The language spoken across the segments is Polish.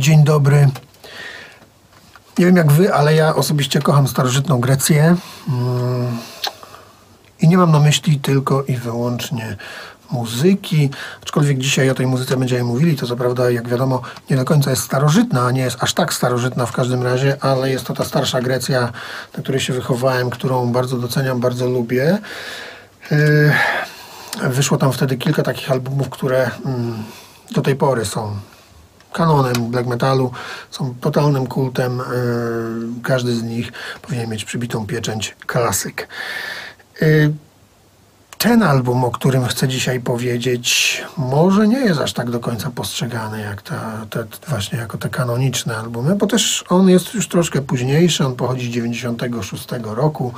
Dzień dobry. Nie wiem jak wy, ale ja osobiście kocham starożytną Grecję. Mm. I nie mam na myśli tylko i wyłącznie muzyki, aczkolwiek dzisiaj o tej muzyce będziemy mówili, to co prawda, jak wiadomo, nie do końca jest starożytna, nie jest aż tak starożytna w każdym razie, ale jest to ta starsza Grecja, na której się wychowałem, którą bardzo doceniam, bardzo lubię. Yy, wyszło tam wtedy kilka takich albumów, które mm, do tej pory są kanonem black metalu, są totalnym kultem. Yy, każdy z nich powinien mieć przybitą pieczęć klasyk. Yy, ten album, o którym chcę dzisiaj powiedzieć, może nie jest aż tak do końca postrzegany jak ta, te, właśnie jako te kanoniczne albumy, bo też on jest już troszkę późniejszy, on pochodzi z 96 roku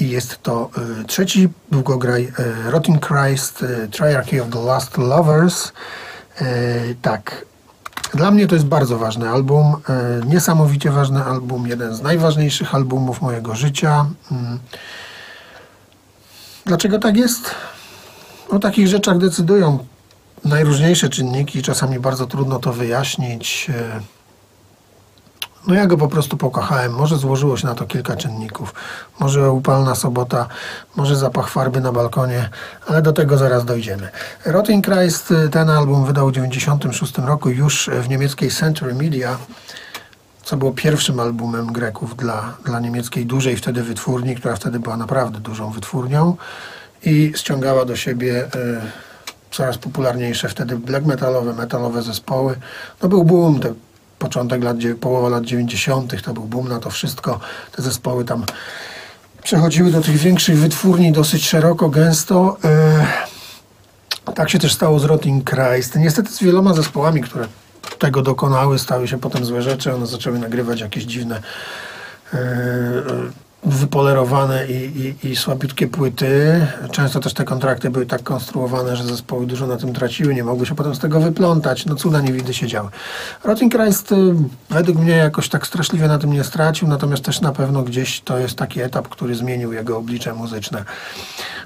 i jest to y, trzeci długograj y, Rotting Christ, y, Triarchy of the Last Lovers. Tak, dla mnie to jest bardzo ważny album, y, niesamowicie ważny album, jeden z najważniejszych albumów mojego życia. Y, Dlaczego tak jest? O takich rzeczach decydują najróżniejsze czynniki, czasami bardzo trudno to wyjaśnić. No ja go po prostu pokochałem. Może złożyło się na to kilka czynników. Może upalna sobota, może zapach farby na balkonie, ale do tego zaraz dojdziemy. Rotting Christ ten album wydał w 1996 roku już w niemieckiej Century Media co było pierwszym albumem Greków dla, dla niemieckiej dużej wtedy wytwórni, która wtedy była naprawdę dużą wytwórnią i ściągała do siebie y, coraz popularniejsze wtedy black metalowe, metalowe zespoły. No był boom, te początek lat, połowa lat 90. to był boom na to wszystko. Te zespoły tam przechodziły do tych większych wytwórni dosyć szeroko, gęsto. Y, tak się też stało z Rotting Christ. Niestety z wieloma zespołami, które tego dokonały, stały się potem złe rzeczy, one zaczęły nagrywać jakieś dziwne yy, wypolerowane i, i, i słabiutkie płyty. Często też te kontrakty były tak konstruowane, że zespoły dużo na tym traciły, nie mogły się potem z tego wyplątać. No cuda niewidy się działy. Rotting Christ y, według mnie jakoś tak straszliwie na tym nie stracił, natomiast też na pewno gdzieś to jest taki etap, który zmienił jego oblicze muzyczne.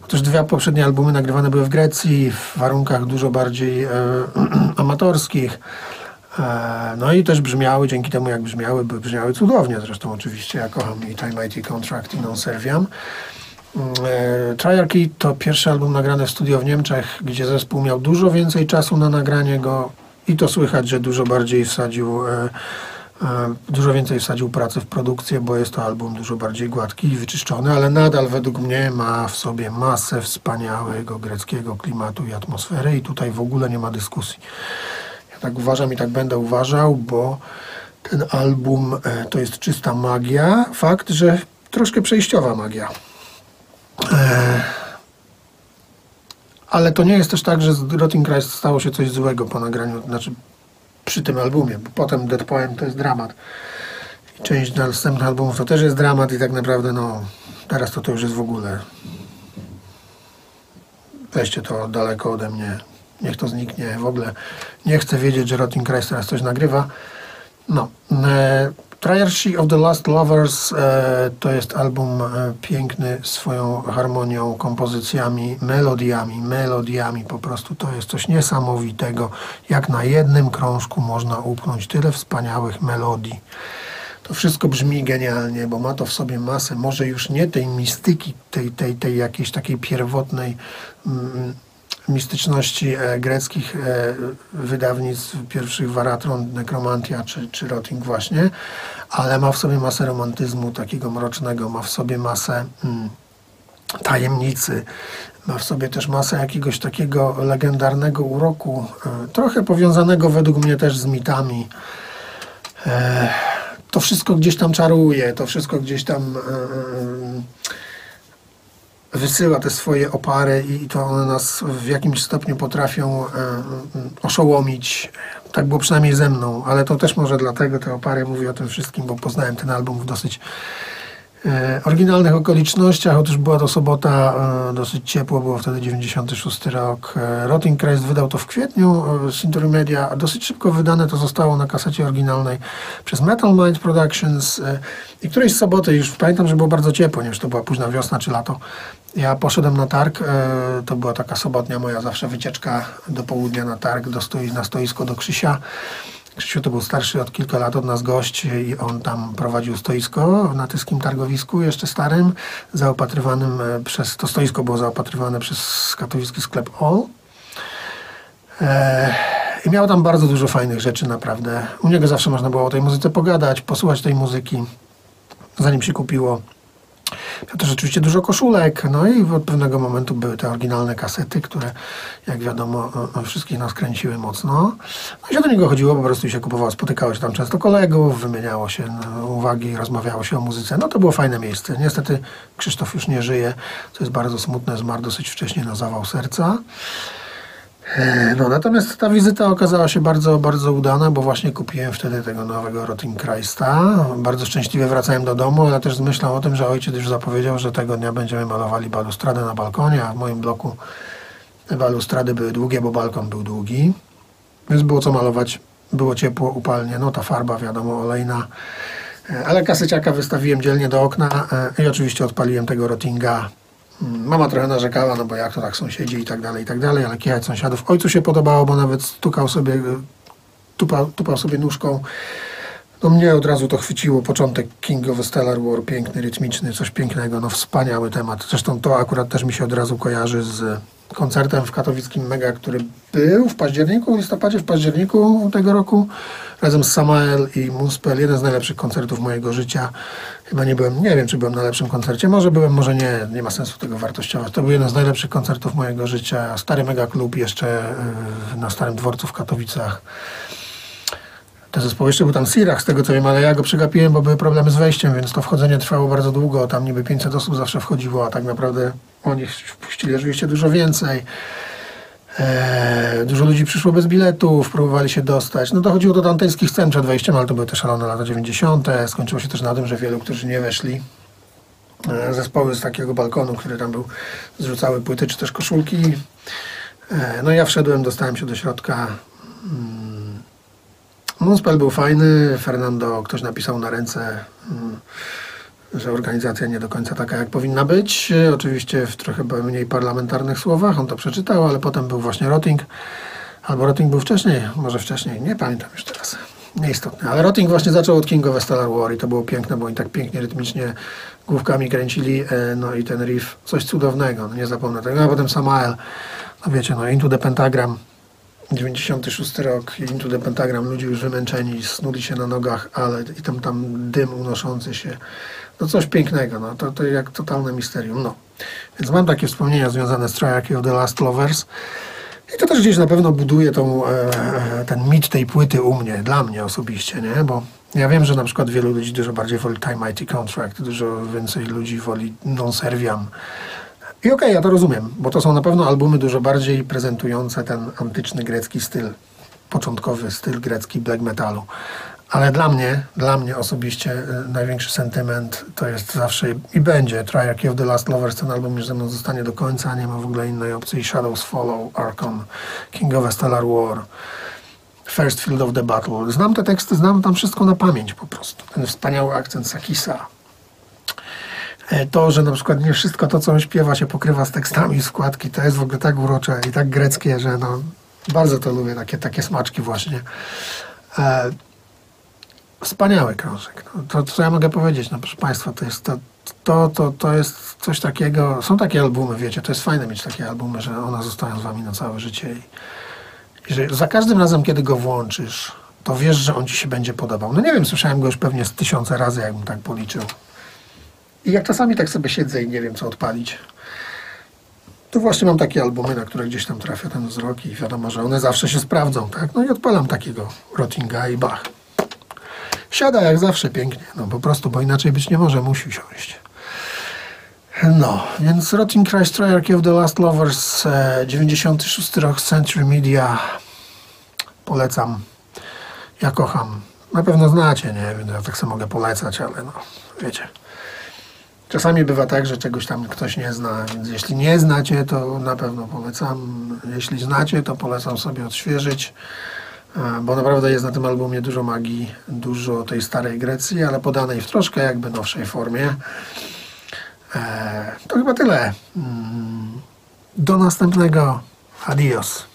Otóż dwa poprzednie albumy nagrywane były w Grecji, w warunkach dużo bardziej e, amatorskich. E, no i też brzmiały, dzięki temu jak brzmiały, brzmiały cudownie zresztą oczywiście. Ja kocham i Time IT Contract i Non Serviam. E, Triarchy to pierwszy album nagrany w studio w Niemczech, gdzie zespół miał dużo więcej czasu na nagranie go i to słychać, że dużo bardziej wsadził, e, dużo więcej wsadził pracy w produkcję, bo jest to album dużo bardziej gładki i wyczyszczony, ale nadal według mnie ma w sobie masę wspaniałego greckiego klimatu i atmosfery i tutaj w ogóle nie ma dyskusji. Tak uważam i tak będę uważał, bo ten album e, to jest czysta magia. Fakt, że troszkę przejściowa magia. E, ale to nie jest też tak, że z Rotting Christ stało się coś złego po nagraniu, znaczy przy tym albumie, bo potem Dead Poem to jest dramat. I część następnych albumów to też jest dramat i tak naprawdę no teraz to to już jest w ogóle weźcie to daleko ode mnie niech to zniknie. W ogóle nie chcę wiedzieć, że Rotting Christ teraz coś nagrywa. No. E, Triarchy of the Last Lovers e, to jest album e, piękny swoją harmonią, kompozycjami, melodiami, melodiami po prostu. To jest coś niesamowitego, jak na jednym krążku można upchnąć tyle wspaniałych melodii. To wszystko brzmi genialnie, bo ma to w sobie masę, może już nie tej mistyki, tej, tej, tej jakiejś takiej pierwotnej mm, mistyczności e, greckich e, wydawnictw pierwszych Waratron, Necromantia czy, czy Rotting właśnie, ale ma w sobie masę romantyzmu takiego mrocznego, ma w sobie masę mm, tajemnicy, ma w sobie też masę jakiegoś takiego legendarnego uroku, e, trochę powiązanego według mnie też z mitami. To wszystko gdzieś tam czaruje, to wszystko gdzieś tam wysyła te swoje opary i to one nas w jakimś stopniu potrafią e, oszołomić. Tak było przynajmniej ze mną, ale to też może dlatego te opary mówię o tym wszystkim, bo poznałem ten album w dosyć e, oryginalnych okolicznościach. Otóż była to sobota, e, dosyć ciepło, było wtedy 96 rok. E, Rotting Christ wydał to w kwietniu, e, Century Media, dosyć szybko wydane to zostało na kasecie oryginalnej przez Metal Mind Productions e, i którejś soboty już pamiętam, że było bardzo ciepło, nie wiem, czy to była późna wiosna czy lato. Ja poszedłem na targ, e, to była taka sobotnia moja zawsze wycieczka do południa na targ, do stoi, na stoisko do Krzysia. Krzysiu to był starszy od kilka lat od nas gość i on tam prowadził stoisko na tyskim targowisku, jeszcze starym, zaopatrywanym e, przez, to stoisko było zaopatrywane przez katowicki sklep All. E, I miał tam bardzo dużo fajnych rzeczy, naprawdę. U niego zawsze można było o tej muzyce pogadać, posłuchać tej muzyki, zanim się kupiło. Miał też oczywiście dużo koszulek, no i od pewnego momentu były te oryginalne kasety, które jak wiadomo o- o wszystkich nas kręciły mocno. No i się do niego chodziło, po prostu się kupowało, spotykało się tam często kolegów, wymieniało się no, uwagi, rozmawiało się o muzyce. No to było fajne miejsce. Niestety Krzysztof już nie żyje, co jest bardzo smutne, zmarł dosyć wcześnie na zawał serca. E, No, natomiast ta wizyta okazała się bardzo, bardzo udana, bo właśnie kupiłem wtedy tego nowego Rottingkreista. Bardzo szczęśliwie wracałem do domu, ale też z myślą o tym, że ojciec już zapowiedział, że tego dnia będziemy malowali balustradę na balkonie, a w moim bloku balustrady były długie, bo balkon był długi. Więc było co malować, było ciepło, upalnie, no ta farba wiadomo olejna. E, Ale kaseciaka wystawiłem dzielnie do okna e, i oczywiście odpaliłem tego Rottinga. Mama trochę narzekała, no bo jak to tak sąsiedzi i tak dalej, i tak dalej, ale kichać sąsiadów. Ojcu się podobało, bo nawet stukał sobie, e, tupał, tupał sobie nóżką. No mnie od razu to chwyciło. Początek King of Stellar War, piękny, rytmiczny, coś pięknego, no wspaniały temat. Zresztą to akurat też mi się od razu kojarzy z koncertem w katowickim Mega, który był w październiku, w listopadzie, w październiku tego roku, razem z Samael i Muspel. Jeden z najlepszych koncertów mojego życia. Chyba nie byłem, nie wiem, czy byłem na lepszym koncercie. Może byłem, może nie. Nie ma sensu tego wartościować. To był jeden z najlepszych koncertów mojego życia. Stary Mega Klub jeszcze yy, na Starym Dworcu w Katowicach. Ten zespoł jeszcze był tam Sirach, z tego co wiem, ale ja go przegapiłem, bo były problemy z wejściem, więc to wchodzenie trwało bardzo długo. Tam niby 500 osób zawsze wchodziło, a tak naprawdę oni wpuścili oczywiście dużo więcej. Eee, dużo ludzi przyszło bez biletów, próbowali się dostać. No dochodziło do dantejskich scen przed wejściem, ale to były te szalone lata 90. Skończyło się też na tym, że wielu, którzy nie weszli, e, zespoły z takiego balkonu, który tam był, zrzucały płyty czy też koszulki. E, no ja wszedłem, dostałem się do środka. Muspel był fajny, Fernando ktoś napisał na ręce, mm, że organizacja nie do końca taka jak powinna być. Oczywiście w trochę mniej parlamentarnych słowach, on to przeczytał, ale potem był właśnie Rotting. Albo Rotting był wcześniej, może wcześniej, nie pamiętam już teraz. Nieistotne. Ale Rotting właśnie zaczął od King of Stellar War i to było piękne, bo oni tak pięknie, rytmicznie główkami kręcili, e, no i ten riff, coś cudownego, no nie zapomnę tego. A potem Samael, no wiecie, no Into the Pentagram, 96 rok, Into the Pentagram, ludzie już wymęczeni, snuli się na nogach, ale i tam, tam dym unoszący się. No coś pięknego, no to, to jak totalne misterium, no. Więc mam takie wspomnienia związane z Triarchy of the Last Lovers. I to też gdzieś na pewno buduje tą, e, ten mit tej płyty u mnie, dla mnie osobiście, nie? Bo ja wiem, że na przykład wielu ludzi dużo bardziej woli Time Mighty Contract, dużo więcej ludzi woli Non Serviam. I okej, ja to rozumiem, bo to są na pewno albumy dużo bardziej prezentujące ten antyczny grecki styl, początkowy styl grecki black metalu. Ale dla mnie, dla mnie osobiście y, największy sentyment to jest zawsze i będzie Triarchy of the Last Lovers. Ten album już ze mną zostanie do końca, nie ma w ogóle innej opcji. Shadows Follow, Archon, King of a Stellar War, First Field of the Battle. Znam te teksty, znam tam wszystko na pamięć po prostu. Ten wspaniały akcent Sakisa, to, że na przykład nie wszystko to, co on śpiewa, się pokrywa z tekstami składki, to jest w ogóle tak urocze i tak greckie, że no, bardzo to lubię, takie, takie smaczki właśnie. E, wspaniały krążek. No, to, co ja mogę powiedzieć, no proszę Państwa, to jest, to, to, to, to jest coś takiego, są takie albumy, wiecie, to jest fajne mieć takie albumy, że one zostają z Wami na całe życie i, i że za każdym razem, kiedy go włączysz, to wiesz, że on Ci się będzie podobał. No nie wiem, słyszałem go już pewnie z tysiące razy, jakbym tak policzył. I jak czasami tak sobie siedzę i nie wiem, co odpalić, to właśnie mam takie albumy, na które gdzieś tam trafia ten wzrok i wiadomo, że one zawsze się sprawdzą, tak? No i odpalam takiego Rottinga i bach. Siada jak zawsze pięknie, no po prostu, bo inaczej być nie może, musi siąść. No, więc Rotting Christ Triarchy of the Last Lovers, e, 96 rok, Century Media, polecam. Ja kocham. Na pewno znacie, nie ja tak sobie mogę polecać, ale no, wiecie. Czasami bywa tak, że czegoś tam ktoś nie zna, więc jeśli nie znacie, to na pewno polecam. Jeśli znacie, to polecam sobie odświeżyć, e, bo naprawdę jest na tym albumie dużo magii, dużo tej starej Grecji, ale podanej w troszkę jakby nowszej formie. E, To chyba tyle. Mm, Do następnego. Adios.